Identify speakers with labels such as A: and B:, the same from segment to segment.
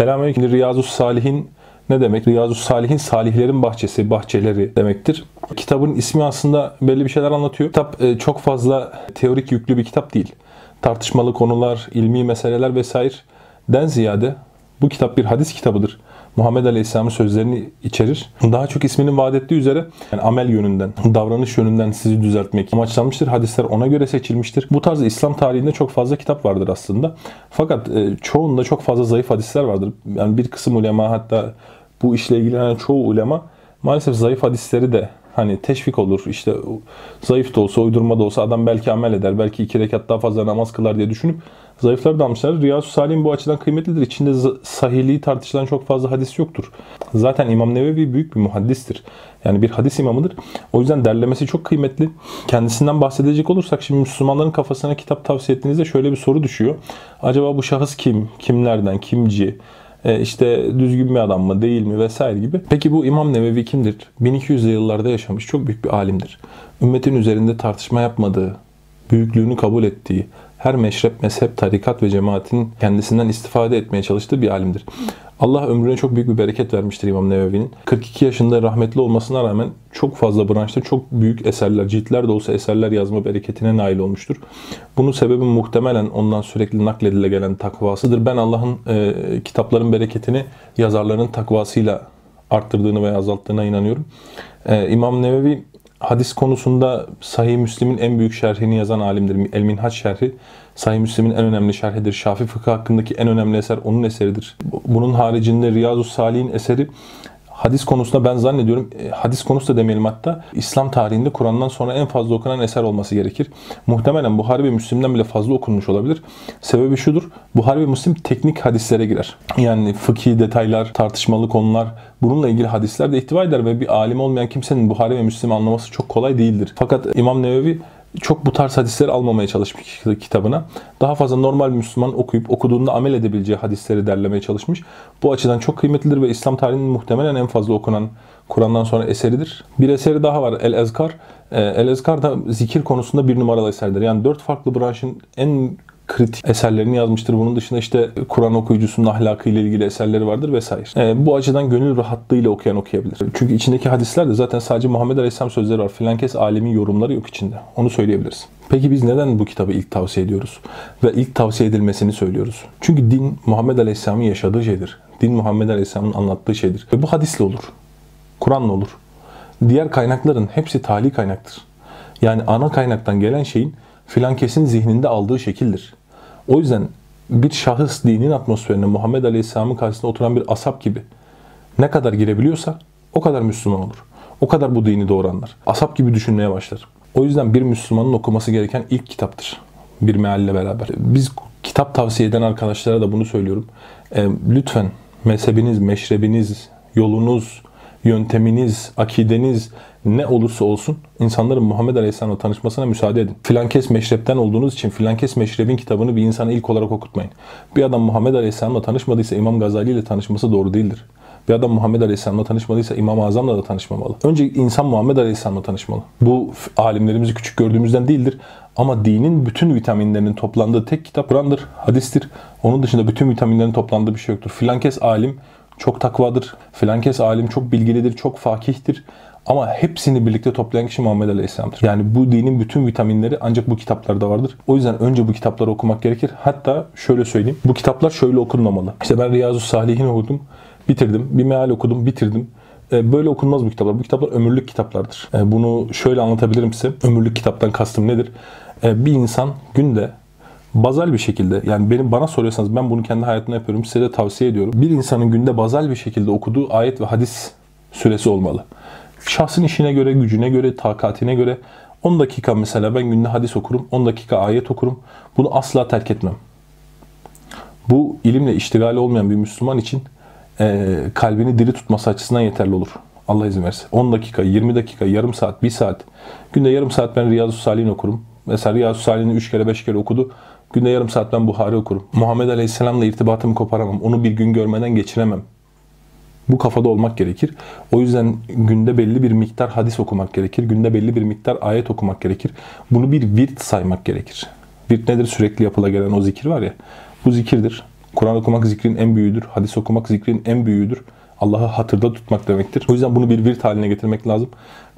A: Selamünaleyküm. Riyazu Salihin ne demek? Riyazu Salihin salihlerin bahçesi, bahçeleri demektir. Kitabın ismi aslında belli bir şeyler anlatıyor. Kitap e, çok fazla teorik yüklü bir kitap değil. Tartışmalı konular, ilmi meseleler vesaireden ziyade bu kitap bir hadis kitabıdır. Muhammed Aleyhisselam'ın sözlerini içerir. Daha çok isminin vaat ettiği üzere yani amel yönünden, davranış yönünden sizi düzeltmek amaçlanmıştır. Hadisler ona göre seçilmiştir. Bu tarz İslam tarihinde çok fazla kitap vardır aslında. Fakat e, çoğunda çok fazla zayıf hadisler vardır. Yani bir kısım ulema hatta bu işle ilgilenen çoğu ulema maalesef zayıf hadisleri de hani teşvik olur. İşte zayıf da olsa, uydurma da olsa adam belki amel eder. Belki iki rekat daha fazla namaz kılar diye düşünüp zayıfları da almışlar. Riyazu Salih'in bu açıdan kıymetlidir. İçinde sahihliği tartışılan çok fazla hadis yoktur. Zaten İmam Nevevi büyük bir muhaddistir. Yani bir hadis imamıdır. O yüzden derlemesi çok kıymetli. Kendisinden bahsedecek olursak şimdi Müslümanların kafasına kitap tavsiye ettiğinizde şöyle bir soru düşüyor. Acaba bu şahıs kim? Kimlerden? Kimci? E, işte düzgün bir adam mı değil mi vesaire gibi. Peki bu İmam Nevevi kimdir? 1200'lü yıllarda yaşamış çok büyük bir alimdir. Ümmetin üzerinde tartışma yapmadığı, büyüklüğünü kabul ettiği, her meşrep, mezhep, tarikat ve cemaatin kendisinden istifade etmeye çalıştığı bir alimdir. Allah ömrüne çok büyük bir bereket vermiştir İmam Nevevi'nin. 42 yaşında rahmetli olmasına rağmen çok fazla branşta çok büyük eserler, ciltler de olsa eserler yazma bereketine nail olmuştur. Bunun sebebi muhtemelen ondan sürekli nakledile gelen takvasıdır. Ben Allah'ın e, kitapların bereketini yazarların takvasıyla arttırdığını veya azalttığına inanıyorum. E, İmam Nevevi hadis konusunda Sahih Müslim'in en büyük şerhini yazan alimdir. El Minhaç şerhi Sahih Müslim'in en önemli şerhidir. Şafi fıkıh hakkındaki en önemli eser onun eseridir. Bunun haricinde Riyazu Salih'in eseri hadis konusunda ben zannediyorum e, hadis konusu da demeyelim hatta İslam tarihinde Kur'an'dan sonra en fazla okunan eser olması gerekir. Muhtemelen Buhari ve Müslim'den bile fazla okunmuş olabilir. Sebebi şudur. Buhari ve Müslim teknik hadislere girer. Yani fıkhi detaylar, tartışmalı konular bununla ilgili hadisler de ihtiva eder ve bir alim olmayan kimsenin Buhari ve Müslim anlaması çok kolay değildir. Fakat İmam Nevevi çok bu tarz hadisleri almamaya çalışmış kitabına. Daha fazla normal Müslüman okuyup okuduğunda amel edebileceği hadisleri derlemeye çalışmış. Bu açıdan çok kıymetlidir ve İslam tarihinin muhtemelen en fazla okunan Kur'an'dan sonra eseridir. Bir eseri daha var El Ezkar. El Ezkar da zikir konusunda bir numaralı eserdir. Yani dört farklı branşın en kritik eserlerini yazmıştır. Bunun dışında işte Kur'an okuyucusunun ahlakı ile ilgili eserleri vardır vesaire. E, bu açıdan gönül rahatlığıyla okuyan okuyabilir. Çünkü içindeki hadisler de zaten sadece Muhammed Aleyhisselam sözleri var. Filankes alemin yorumları yok içinde. Onu söyleyebiliriz. Peki biz neden bu kitabı ilk tavsiye ediyoruz? Ve ilk tavsiye edilmesini söylüyoruz. Çünkü din Muhammed Aleyhisselam'ın yaşadığı şeydir. Din Muhammed Aleyhisselam'ın anlattığı şeydir. Ve bu hadisle olur. Kur'an'la olur. Diğer kaynakların hepsi tali kaynaktır. Yani ana kaynaktan gelen şeyin filan kesin zihninde aldığı şekildir. O yüzden bir şahıs dinin atmosferine Muhammed Aleyhisselam'ın karşısında oturan bir asap gibi ne kadar girebiliyorsa o kadar Müslüman olur. O kadar bu dini doğru anlar. Asap gibi düşünmeye başlar. O yüzden bir Müslümanın okuması gereken ilk kitaptır. Bir mealle beraber. Biz kitap tavsiye eden arkadaşlara da bunu söylüyorum. E, lütfen mezhebiniz, meşrebiniz, yolunuz, yönteminiz, akideniz ne olursa olsun insanların Muhammed Aleyhisselam'la tanışmasına müsaade edin. Filankes meşrepten olduğunuz için filankes meşrebin kitabını bir insana ilk olarak okutmayın. Bir adam Muhammed Aleyhisselam'la tanışmadıysa İmam Gazali ile tanışması doğru değildir. Bir adam Muhammed Aleyhisselam'la tanışmadıysa İmam-ı Azam'la da tanışmamalı. Önce insan Muhammed Aleyhisselam'la tanışmalı. Bu alimlerimizi küçük gördüğümüzden değildir. Ama dinin bütün vitaminlerinin toplandığı tek kitap Kur'an'dır, hadistir. Onun dışında bütün vitaminlerin toplandığı bir şey yoktur. Filankes alim çok takvadır. Filankes alim çok bilgilidir, çok fakihtir. Ama hepsini birlikte toplayan kişi Muhammed Aleyhisselam'dır. Yani bu dinin bütün vitaminleri ancak bu kitaplarda vardır. O yüzden önce bu kitapları okumak gerekir. Hatta şöyle söyleyeyim. Bu kitaplar şöyle okunmamalı. İşte ben Riyazu Salihin okudum, bitirdim. Bir meal okudum, bitirdim. E, böyle okunmaz bu kitaplar. Bu kitaplar ömürlük kitaplardır. E, bunu şöyle anlatabilirim size. Ömürlük kitaptan kastım nedir? E, bir insan günde bazal bir şekilde yani benim bana soruyorsanız ben bunu kendi hayatımda yapıyorum. Size de tavsiye ediyorum. Bir insanın günde bazal bir şekilde okuduğu ayet ve hadis süresi olmalı. Şahsın işine göre, gücüne göre, takatine göre 10 dakika mesela ben günde hadis okurum, 10 dakika ayet okurum. Bunu asla terk etmem. Bu ilimle iştigali olmayan bir Müslüman için e, kalbini diri tutması açısından yeterli olur. Allah izin verse. 10 dakika, 20 dakika, yarım saat, 1 saat. Günde yarım saat ben Riyazu Salih'in okurum. Mesela Riyazu Salih'ini 3 kere 5 kere okudu. Günde yarım saat ben Buhari okurum. Muhammed Aleyhisselam'la irtibatımı koparamam. Onu bir gün görmeden geçiremem. Bu kafada olmak gerekir. O yüzden günde belli bir miktar hadis okumak gerekir. Günde belli bir miktar ayet okumak gerekir. Bunu bir virt saymak gerekir. Virt nedir? Sürekli yapıla gelen o zikir var ya. Bu zikirdir. Kur'an okumak zikrin en büyüğüdür. Hadis okumak zikrin en büyüğüdür. Allah'ı hatırda tutmak demektir. O yüzden bunu bir virt haline getirmek lazım.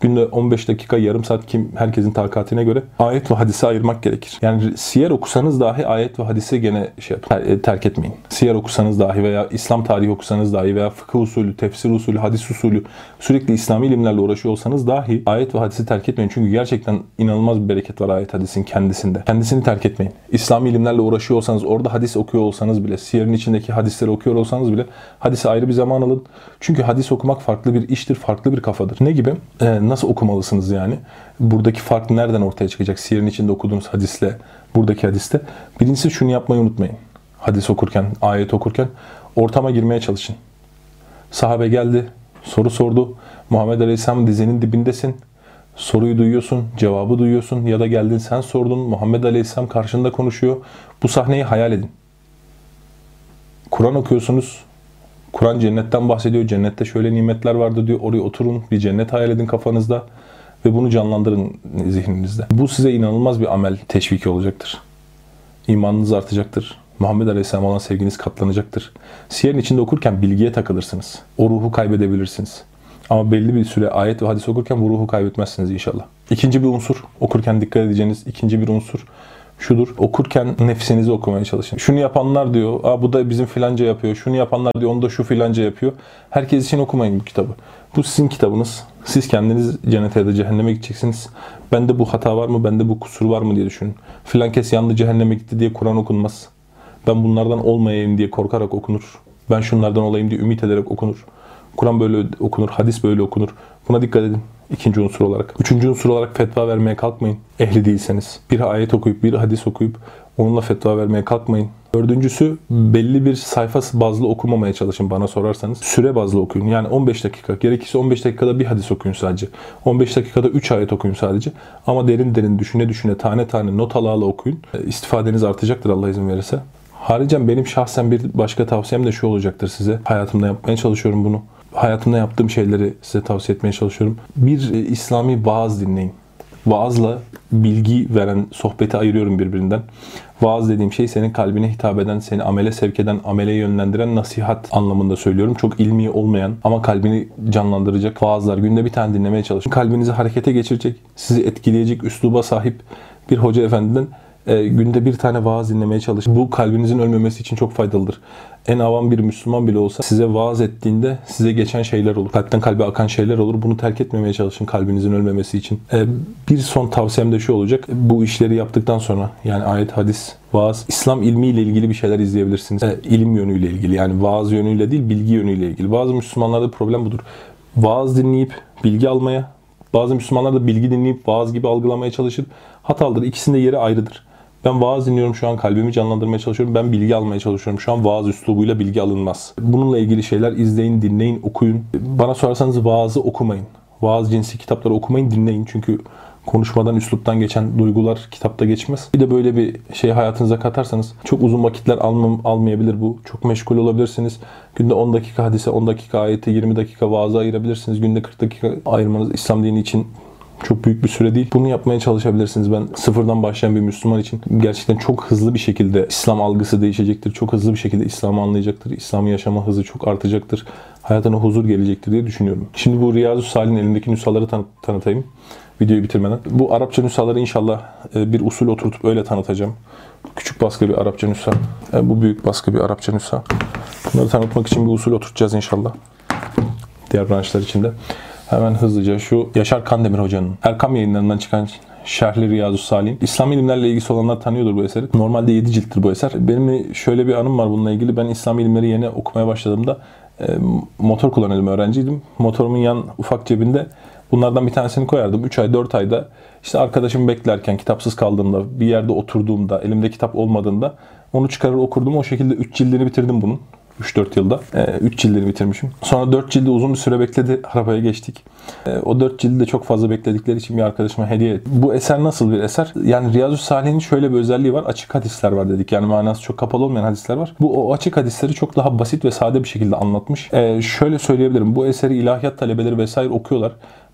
A: Günde 15 dakika, yarım saat kim herkesin takatine göre ayet ve hadise ayırmak gerekir. Yani siyer okusanız dahi ayet ve hadise gene şey yapın, terk etmeyin. Siyer okusanız dahi veya İslam tarihi okusanız dahi veya fıkıh usulü, tefsir usulü, hadis usulü sürekli İslami ilimlerle uğraşıyor olsanız dahi ayet ve hadisi terk etmeyin. Çünkü gerçekten inanılmaz bir bereket var ayet hadisin kendisinde. Kendisini terk etmeyin. İslami ilimlerle uğraşıyor olsanız, orada hadis okuyor olsanız bile, siyerin içindeki hadisleri okuyor olsanız bile hadise ayrı bir zaman alın. Çünkü hadis okumak farklı bir iştir, farklı bir kafadır. Ne gibi? Ee, nasıl okumalısınız yani? Buradaki fark nereden ortaya çıkacak? Siyerin içinde okuduğunuz hadisle buradaki hadiste. Birincisi şunu yapmayı unutmayın. Hadis okurken, ayet okurken ortama girmeye çalışın. Sahabe geldi, soru sordu. Muhammed Aleyhisselam dizinin dibindesin. Soruyu duyuyorsun, cevabı duyuyorsun ya da geldin sen sordun. Muhammed Aleyhisselam karşında konuşuyor. Bu sahneyi hayal edin. Kur'an okuyorsunuz. Kur'an cennetten bahsediyor. Cennette şöyle nimetler vardı diyor. Oraya oturun, bir cennet hayal edin kafanızda ve bunu canlandırın zihninizde. Bu size inanılmaz bir amel teşviki olacaktır. İmanınız artacaktır. Muhammed Aleyhisselam olan sevginiz katlanacaktır. Siyerin içinde okurken bilgiye takılırsınız. O ruhu kaybedebilirsiniz. Ama belli bir süre ayet ve hadis okurken bu ruhu kaybetmezsiniz inşallah. İkinci bir unsur, okurken dikkat edeceğiniz ikinci bir unsur şudur. Okurken nefsinizi okumaya çalışın. Şunu yapanlar diyor, Aa, bu da bizim filanca yapıyor. Şunu yapanlar diyor, onu da şu filanca yapıyor. Herkes için okumayın bu kitabı. Bu sizin kitabınız. Siz kendiniz cennete ya da cehenneme gideceksiniz. Bende bu hata var mı, bende bu kusur var mı diye düşünün. Filan kes yandı cehenneme gitti diye Kur'an okunmaz. Ben bunlardan olmayayım diye korkarak okunur. Ben şunlardan olayım diye ümit ederek okunur. Kur'an böyle okunur, hadis böyle okunur. Buna dikkat edin. İkinci unsur olarak. Üçüncü unsur olarak fetva vermeye kalkmayın. Ehli değilseniz. Bir ayet okuyup, bir hadis okuyup onunla fetva vermeye kalkmayın. Dördüncüsü belli bir sayfa bazlı okumamaya çalışın bana sorarsanız. Süre bazlı okuyun. Yani 15 dakika. Gerekirse 15 dakikada bir hadis okuyun sadece. 15 dakikada 3 ayet okuyun sadece. Ama derin derin düşüne düşüne tane tane not ala ala okuyun. İstifadeniz artacaktır Allah izin verirse. Haricen benim şahsen bir başka tavsiyem de şu olacaktır size. Hayatımda yapmaya çalışıyorum bunu hayatımda yaptığım şeyleri size tavsiye etmeye çalışıyorum. Bir e, İslami vaaz dinleyin. Vaazla bilgi veren sohbeti ayırıyorum birbirinden. Vaaz dediğim şey senin kalbine hitap eden, seni amele sevk eden, amele yönlendiren nasihat anlamında söylüyorum. Çok ilmi olmayan ama kalbini canlandıracak vaazlar. Günde bir tane dinlemeye çalışın. Kalbinizi harekete geçirecek, sizi etkileyecek üsluba sahip bir hoca efendiden e, günde bir tane vaaz dinlemeye çalışın. Bu kalbinizin ölmemesi için çok faydalıdır. En avam bir Müslüman bile olsa size vaaz ettiğinde size geçen şeyler olur. Kalpten kalbe akan şeyler olur. Bunu terk etmemeye çalışın kalbinizin ölmemesi için. E, bir son tavsiyem de şu olacak. Bu işleri yaptıktan sonra yani ayet, hadis, vaaz, İslam ilmiyle ilgili bir şeyler izleyebilirsiniz. E, ilim yönüyle ilgili yani vaaz yönüyle değil bilgi yönüyle ilgili. Bazı Müslümanlarda problem budur. Vaaz dinleyip bilgi almaya, bazı Müslümanlar da bilgi dinleyip vaaz gibi algılamaya çalışır. Hatalıdır. İkisinde yeri ayrıdır. Ben vaaz dinliyorum şu an kalbimi canlandırmaya çalışıyorum. Ben bilgi almaya çalışıyorum. Şu an vaaz üslubuyla bilgi alınmaz. Bununla ilgili şeyler izleyin, dinleyin, okuyun. Bana sorarsanız vaazı okumayın. Vaaz cinsi kitapları okumayın, dinleyin. Çünkü konuşmadan, üsluptan geçen duygular kitapta geçmez. Bir de böyle bir şey hayatınıza katarsanız çok uzun vakitler almam, almayabilir bu. Çok meşgul olabilirsiniz. Günde 10 dakika hadise, 10 dakika ayeti, 20 dakika vaazı ayırabilirsiniz. Günde 40 dakika ayırmanız İslam dini için çok büyük bir süre değil. Bunu yapmaya çalışabilirsiniz. Ben sıfırdan başlayan bir Müslüman için gerçekten çok hızlı bir şekilde İslam algısı değişecektir. Çok hızlı bir şekilde İslam'ı anlayacaktır. İslam'ı yaşama hızı çok artacaktır. Hayatına huzur gelecektir diye düşünüyorum. Şimdi bu Riyazu Salih'in elindeki nüshaları tanı- tanıtayım. Videoyu bitirmeden. Bu Arapça nüshaları inşallah e, bir usul oturtup öyle tanıtacağım. Küçük baskı bir Arapça nüsha. E, bu büyük baskı bir Arapça nüsha. Bunları tanıtmak için bir usul oturtacağız inşallah. Diğer branşlar içinde. Hemen hızlıca şu Yaşar Kandemir Hoca'nın Erkam yayınlarından çıkan Şerhli Riyazu Salih'in. İslam ilimlerle ilgisi olanlar tanıyordur bu eseri. Normalde 7 cilttir bu eser. Benim şöyle bir anım var bununla ilgili. Ben İslam ilimleri yeni okumaya başladığımda e, motor kullanıyordum, öğrenciydim. Motorumun yan ufak cebinde bunlardan bir tanesini koyardım. 3 ay, 4 ayda işte arkadaşımı beklerken, kitapsız kaldığımda, bir yerde oturduğumda, elimde kitap olmadığında onu çıkarır okurdum. O şekilde 3 cildini bitirdim bunun. 3-4 yılda. 3 e, cildini bitirmişim. Sonra 4 cildi uzun bir süre bekledi. Arabaya geçtik. E, o 4 cildi de çok fazla bekledikleri için bir arkadaşıma hediye ettim. Bu eser nasıl bir eser? Yani Riyazu Salih'in şöyle bir özelliği var. Açık hadisler var dedik. Yani manası çok kapalı olmayan hadisler var. Bu o açık hadisleri çok daha basit ve sade bir şekilde anlatmış. Ee, şöyle söyleyebilirim. Bu eseri ilahiyat talebeleri vesaire okuyorlar.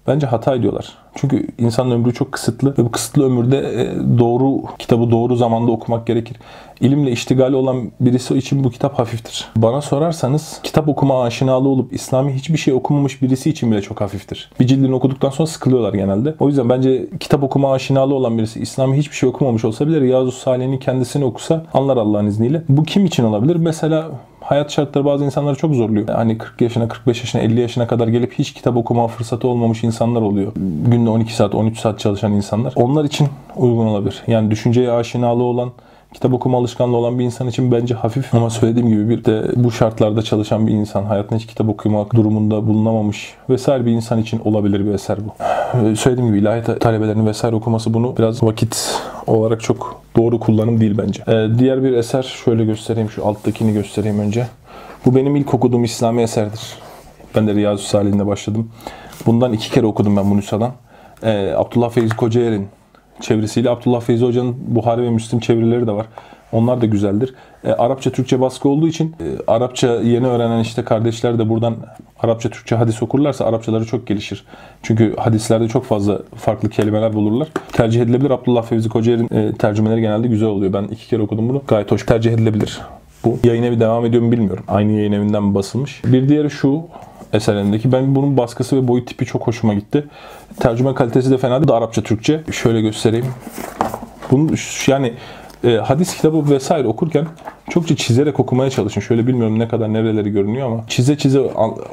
A: Bence hata ediyorlar. Çünkü insanın ömrü çok kısıtlı ve bu kısıtlı ömürde e, doğru kitabı doğru zamanda okumak gerekir. İlimle iştigali olan birisi için bu kitap hafiftir. Bana sorarsanız kitap okuma aşinalı olup İslami hiçbir şey okumamış birisi için bile çok hafiftir. Bir cildini okuduktan sonra sıkılıyorlar genelde. O yüzden bence kitap okuma aşinalı olan birisi İslami hiçbir şey okumamış olsa bile Riyazu Salih'in kendisini okusa anlar Allah'ın izniyle. Bu kim için olabilir? Mesela hayat şartları bazı insanları çok zorluyor. Hani 40 yaşına, 45 yaşına, 50 yaşına kadar gelip hiç kitap okuma fırsatı olmamış insanlar oluyor. Günde 12 saat, 13 saat çalışan insanlar. Onlar için uygun olabilir. Yani düşünceye aşinalığı olan, kitap okuma alışkanlığı olan bir insan için bence hafif ama söylediğim gibi bir de bu şartlarda çalışan bir insan hayatında hiç kitap okumak durumunda bulunamamış vesaire bir insan için olabilir bir eser bu. Ee, söylediğim gibi ilahiyat talebelerinin vesaire okuması bunu biraz vakit olarak çok doğru kullanım değil bence. Ee, diğer bir eser şöyle göstereyim şu alttakini göstereyim önce. Bu benim ilk okuduğum İslami eserdir. Ben de Riyazu Salih'inde başladım. Bundan iki kere okudum ben bu nüshadan. Ee, Abdullah Feyzi Kocaer'in çevresiyle Abdullah Feyzi Hoca'nın Buhari ve Müslim çevirileri de var. Onlar da güzeldir. E, Arapça Türkçe baskı olduğu için e, Arapça yeni öğrenen işte kardeşler de buradan Arapça Türkçe hadis okurlarsa Arapçaları çok gelişir. Çünkü hadislerde çok fazla farklı kelimeler bulurlar. Tercih edilebilir. Abdullah Fevzi Kocaer'in e, tercümeleri genelde güzel oluyor. Ben iki kere okudum bunu. Gayet hoş. Tercih edilebilir. Bu yayın evi devam ediyor mu bilmiyorum. Aynı yayın evinden mi basılmış? Bir diğeri şu eserlerindeki. Ben bunun baskısı ve boyut tipi çok hoşuma gitti. Tercüme kalitesi de fena değil. Arapça Türkçe. Şöyle göstereyim. Bunun yani e, hadis kitabı vesaire okurken çokça çizerek okumaya çalışın. Şöyle bilmiyorum ne kadar nereleri görünüyor ama çize çize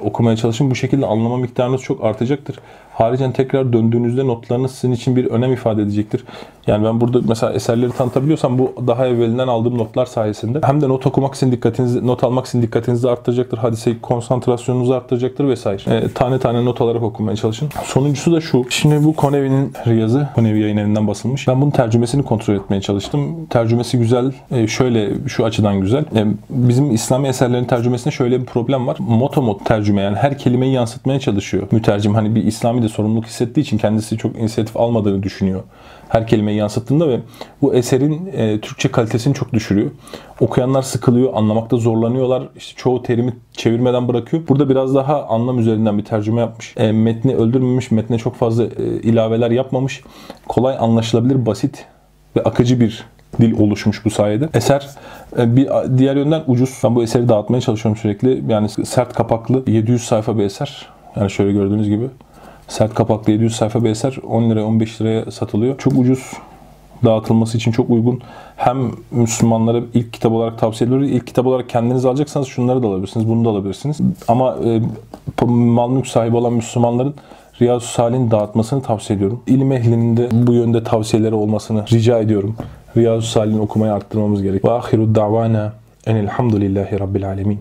A: okumaya çalışın. Bu şekilde anlama miktarınız çok artacaktır. Haricen tekrar döndüğünüzde notlarınız sizin için bir önem ifade edecektir. Yani ben burada mesela eserleri tanıtabiliyorsam bu daha evvelinden aldığım notlar sayesinde hem de not okumak için dikkatinizi, not almak için dikkatinizi arttıracaktır. Hadise konsantrasyonunuzu arttıracaktır vesaire. E, tane tane not alarak okumaya çalışın. Sonuncusu da şu. Şimdi bu Konevi'nin Riyazı, Konevi yayın evinden basılmış. Ben bunun tercümesini kontrol etmeye çalıştım. Tercümesi güzel. E, şöyle şu açıdan güzel. E, bizim İslami eserlerin tercümesinde şöyle bir problem var. Motomot tercüme yani her kelimeyi yansıtmaya çalışıyor mütercim. Hani bir İslami de sorumluluk hissettiği için kendisi çok inisiyatif almadığını düşünüyor. Her kelimeyi yansıttığında ve bu eserin e, Türkçe kalitesini çok düşürüyor. Okuyanlar sıkılıyor, anlamakta zorlanıyorlar. İşte çoğu terimi çevirmeden bırakıyor. Burada biraz daha anlam üzerinden bir tercüme yapmış. E, metni öldürmemiş, metne çok fazla e, ilaveler yapmamış. Kolay anlaşılabilir, basit ve akıcı bir dil oluşmuş bu sayede. Eser e, bir diğer yönden ucuz. Ben bu eseri dağıtmaya çalışıyorum sürekli. Yani sert kapaklı 700 sayfa bir eser. Yani şöyle gördüğünüz gibi. Sert kapaklı 700 sayfa bir eser 10 liraya 15 liraya satılıyor. Çok ucuz dağıtılması için çok uygun. Hem Müslümanlara ilk kitap olarak tavsiye ediyoruz. İlk kitap olarak kendiniz alacaksanız şunları da alabilirsiniz, bunu da alabilirsiniz. Ama e, mal mülk sahibi olan Müslümanların Riyazu Salih'in dağıtmasını tavsiye ediyorum. İlim ehlinin de bu yönde tavsiyeleri olmasını rica ediyorum. Riyazu Salih'in okumayı arttırmamız gerek. Ve ahiru davana enelhamdülillahi rabbil alemin.